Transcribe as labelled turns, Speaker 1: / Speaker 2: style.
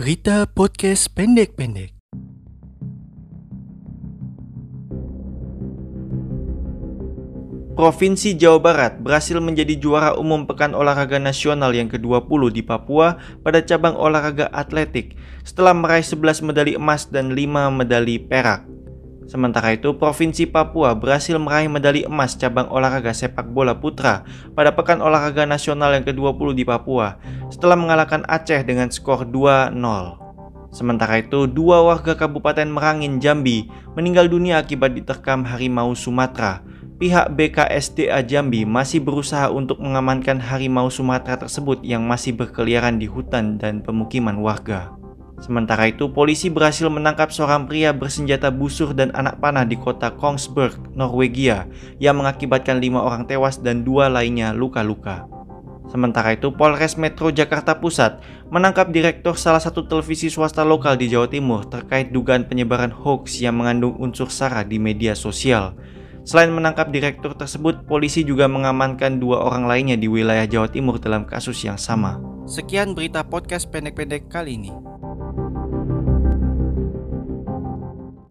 Speaker 1: Berita podcast pendek-pendek.
Speaker 2: Provinsi Jawa Barat berhasil menjadi juara umum Pekan Olahraga Nasional yang ke-20 di Papua pada cabang olahraga atletik setelah meraih 11 medali emas dan 5 medali perak. Sementara itu, Provinsi Papua berhasil meraih medali emas cabang olahraga sepak bola putra pada Pekan Olahraga Nasional yang ke-20 di Papua setelah mengalahkan Aceh dengan skor 2-0. Sementara itu, dua warga Kabupaten Merangin, Jambi meninggal dunia akibat diterkam harimau Sumatera pihak BKSDA Jambi masih berusaha untuk mengamankan harimau Sumatera tersebut yang masih berkeliaran di hutan dan pemukiman warga. Sementara itu, polisi berhasil menangkap seorang pria bersenjata busur dan anak panah di kota Kongsberg, Norwegia, yang mengakibatkan lima orang tewas dan dua lainnya luka-luka. Sementara itu, Polres Metro Jakarta Pusat menangkap direktur salah satu televisi swasta lokal di Jawa Timur terkait dugaan penyebaran hoax yang mengandung unsur SARA di media sosial. Selain menangkap direktur tersebut, polisi juga mengamankan dua orang lainnya di wilayah Jawa Timur dalam kasus yang sama.
Speaker 1: Sekian berita podcast pendek-pendek kali ini.